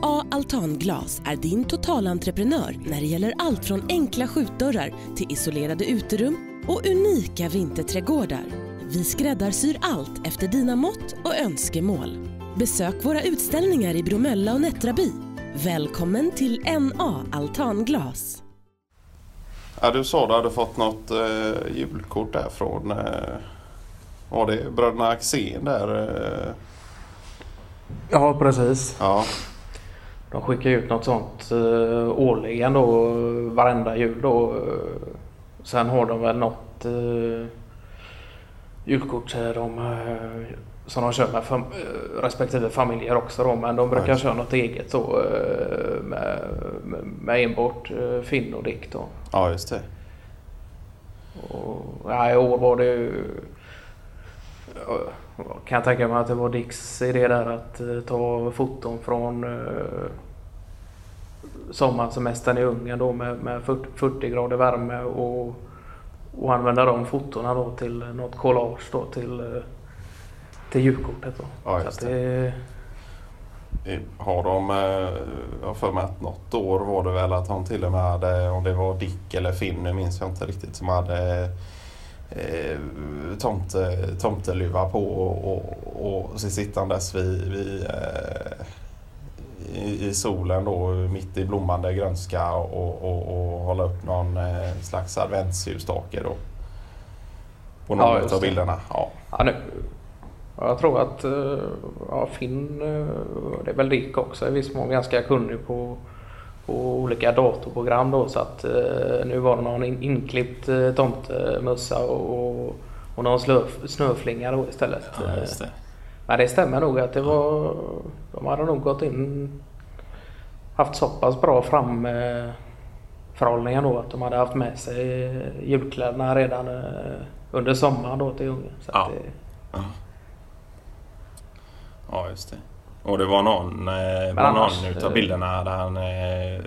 NA Altanglas är din totalentreprenör när det gäller allt från enkla skjutdörrar till isolerade uterum och unika vinterträdgårdar. Vi skräddarsyr allt efter dina mått och önskemål. Besök våra utställningar i Bromölla och Nättraby. Välkommen till NA Altanglas. Ja, du sa att du hade fått något eh, julkort där från... Eh, var det bröderna Axén där? Eh, Ja, precis. ja, De skickar ut något sånt uh, årligen då, varenda jul då. eh. sen har de väl något uh, julkort de, eh, som de kör med fam eh, respektive familjer också då. Men de brukar Ja. köra något eget så eh, med, med, enbart Finn och Dick då. ja, just det. Och, ja, I år var det ju... Kan jag tänka mig att det var Dicks idé där att eh, ta foton från sommarsemestern i Ungern då med, med 40, 40 grader värme och, och använda de fotona då till något collage då till, eh, till julkortet då. Ja, Så det. det. Har de... Eh, jag för mig att något år var det väl att de till och med hade, om det var Dick eller Finn, nu minns jag inte riktigt, som hade eh, tomte, tomteluva på och, och, och sittandes vid, vid eh, i, i solen då mitt i blommande grönska och, och, och hålla upp någon eh, slags adventsljusstake då. På Ja, någon just av bilderna. Ja. Ja, nu, jag tror att eh, ja, Finn, eh, det är väl Dick också i viss mån ganska kunnig på, på olika datorprogram då så att nu var det någon in, inklippt tomtemössa och, och någon snöflinga då istället. Ja, just det. Stämmer nog att det var, de hade nog gått in, haft så pass bra fram eh, då att de hade haft med sig julkläderna redan eh, under sommaren då till Ungern. Så Ja. att det, Ja, just det. Och det var någon, eh, var annars, någon utav bilderna där han eh,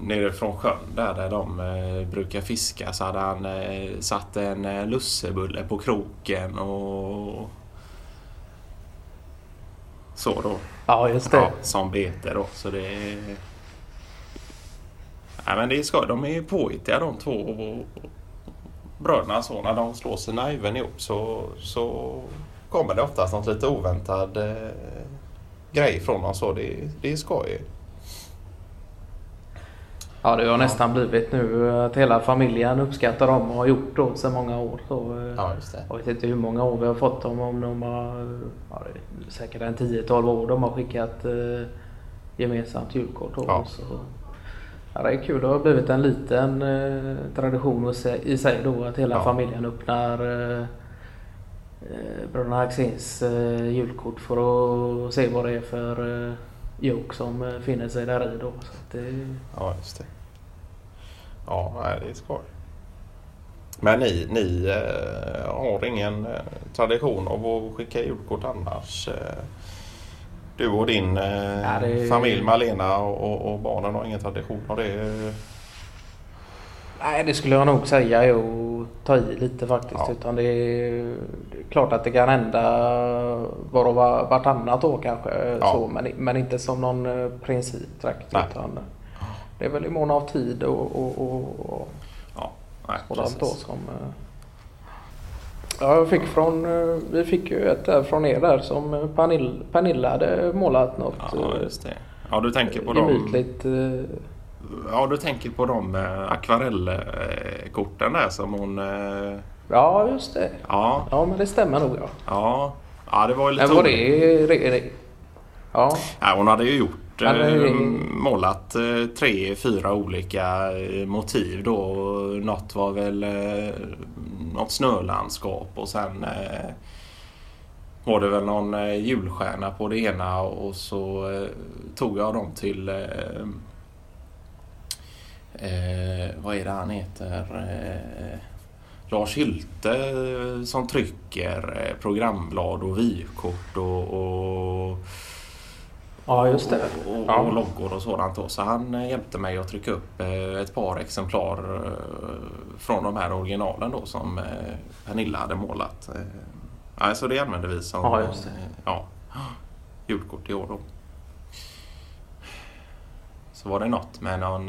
nere från sjön där, där de eh, brukar fiska så hade han eh, satt en eh, lussebulle på kroken och så då. Ja, just det. Ja, som bete då. Så det är... Nej, men det är skoj. De är ju påhittiga de två och- och bröderna. Så när de slår sina huvuden ihop så, så kommer det oftast något lite oväntad eh, grej från dem. Så det, det är skoj. Ja, det har nästan blivit nu att hela familjen uppskattar dem och har gjort då sedan många år. Så, eh, Ja. Jag vet inte hur många år vi har fått dem. Om de har, ja, säkert en 10-12 år de har skickat eh, gemensamt julkort. Ja. så, ja, det är kul. Det har blivit en liten eh, tradition i sig- då att hela Ja. familjen öppnar eh, eh, Bröderna Axéns eh, julkort för att se vad det är för eh, joke som eh, finner sig där i då. Så det, Ja, just det. Ja, nej, det är skoj. Men ni, ni eh, har ingen eh, tradition av att skicka julkort annars? Eh, du och din eh, Ja, det- familj Malena och, och, barnen har ingen tradition av det? Nej, det skulle jag nog säga är att ta i lite faktiskt. Ja. Utan det är, det är klart att det kan hända var och var, vartannat år kanske. Ja. Så, men, men inte som någon eh, princip direkt. Nej. Utan det är väl i mån av tid och, och, och, och Ja, nej, sådant då som... eh, Ja, jag fick från, eh, vi fick ju ett där från er där som eh, Pernilla, Pernilla hade målat något Ja, just det. Ja, du tänker på de, gemytligt. eh, ja, du tänker på de akvarellkorten där som hon... Ja, just det. ja, Ja, men det stämmer nog ja. ja. Ja, det var ju lite Men var det ja. Ja, hon hade ju gjort Ja, men- eh, målat eh, tre, fyra olika eh, motiv då. Något var väl något snölandskap och sen var det väl någon julstjärna på det ena och så tog jag dem till eh, vad är det han heter? Eh, Lars Hylte som trycker programblad och vykort och, och ja, just det. och, Ja. och loggor och sådant. Då. Så han eh, hjälpte mig att trycka upp eh, ett par exemplar eh, från de här originalen då som Pernilla hade målat. Ja, så det använde vi som Ja, just det. ja, julkort i år. Då. så var det något med någon...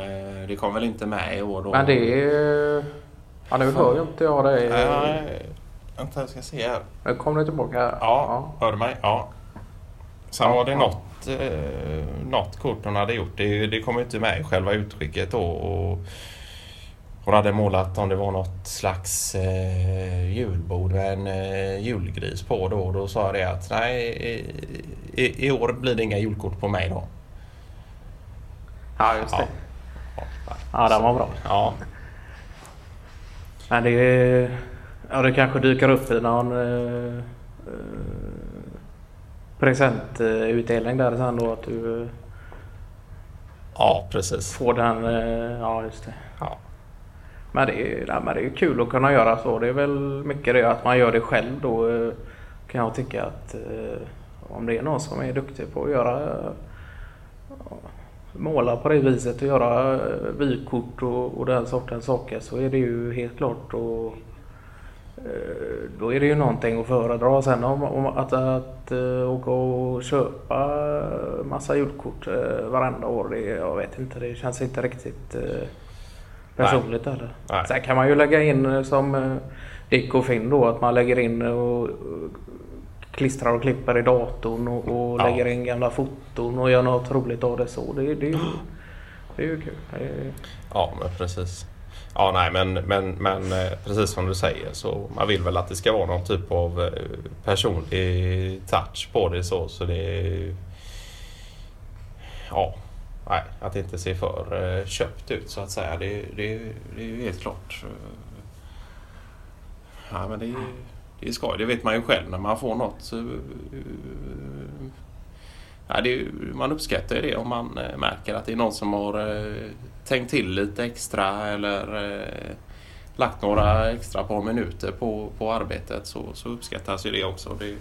Det kom väl inte med i år då. Men det är... Ja, nu hör ju inte jag dig. Nej, vänta jag ska se här. Nu kom du tillbaka. Ja, hör du mig? Ja. Sen var det något, eh, något kort hon hade gjort. Det, det kom inte med i själva utskicket då. Och hon hade målat om det var något slags eh, julbord med en eh, julgris på då. Och då sa jag det att nej, i, i, i år blir det inga julkort på mig då. Ja, just det. Ja. Ja, den var bra. Ja, Men det. Ja, det kanske dyker upp i någon eh, eh, presentutdelning där sen då att du eh, ja precis. får den... Eh, ja, just det. Ja. Men det, är, ja, men det är kul att kunna göra så. Det är väl mycket det att man gör det själv då eh, kan jag tycka att om det är någon som är duktig på att göra måla på det viset och göra vykort och, och den sortens saker så är det ju helt klart eh, då är det ju någonting att föredra sen om, om att, att uh, åka och köpa massa julkort uh, varenda år. Det, jag vet inte, det känns inte riktigt personligt heller. Nej. Sen kan man ju lägga in eh, som Dick och Finn då att man lägger in och klistrar och klipper i datorn och, och Ja. lägger in gamla foton och gör något roligt av det så. Det, det, det är ju kul. Ja, men precis. Ja, nej, men, men, men eh, precis som du säger så man vill väl att det ska vara någon typ av eh, personlig touch på det så. Så det. Ja, nej, att det inte ser för eh, köpt ut så att säga. Det, det, det är ju helt klart. Ja, men det det är skoj. Det vet man ju själv när man får något. Så, Ja, det man uppskattar ju det om man eh, märker att det är någon som har eh, tänkt till lite extra eller eh, lagt några extra par minuter på, på arbetet så, så uppskattas ju det också. Det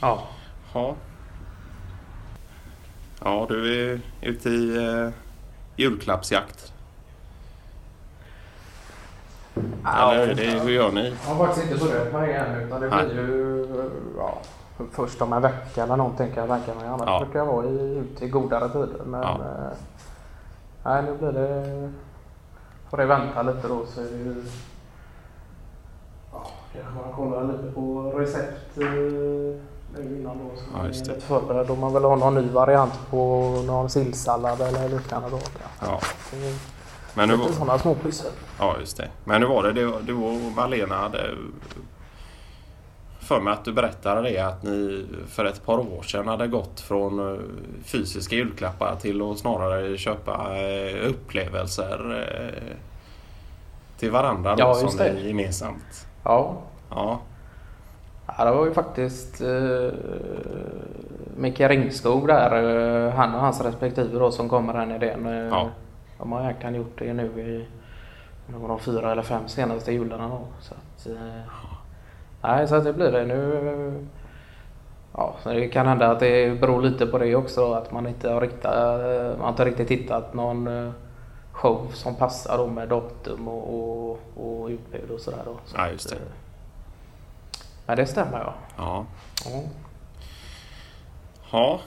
ja. ja. ja, du är ute i eh, julklappsjakt. Eller det, hur gör ni? Jag har faktiskt inte börjat med det än utan det Nej. blir ju ja, först om en vecka eller någonting kan jag tänka mig. Annars Ja. brukar jag vara i, ute i godare tider. Men Ja. eh, nej, nu blir det... Får det vänta lite då så är det ju... Ja, kanske man kollar lite på recept eh, nu innan då. Så Ja, just det. förberedd om man vill ha någon ny variant på någon sillsallad eller liknande då. Ja. Men nu, var- Lite sådana små pyssel. Ja, just det. Men hur var det? Du och Malena hade för mig att du berättade det att ni för ett par år sedan hade gått från eh, fysiska julklappar till att snarare köpa eh, upplevelser eh, till varandra då, Ja, som just det. ni gemensamt. Ja, Ja, Ja, det var ju faktiskt eh, Micke Ringskog där, han och hans respektive då som kommer den idén. Ja. De har egentligen gjort det nu i de fyra eller fem senaste jularna då. Så att, eh, nej, så att det blir det nu. eh, Ja, så det kan hända att det beror lite på det också att man inte har riktigt, eh, man har inte riktigt hittat någon eh, show som passar då med datum och, och, och utbud och sådär. Så Ja, just det. eh, Men det stämmer ja. ja. ja. Ja,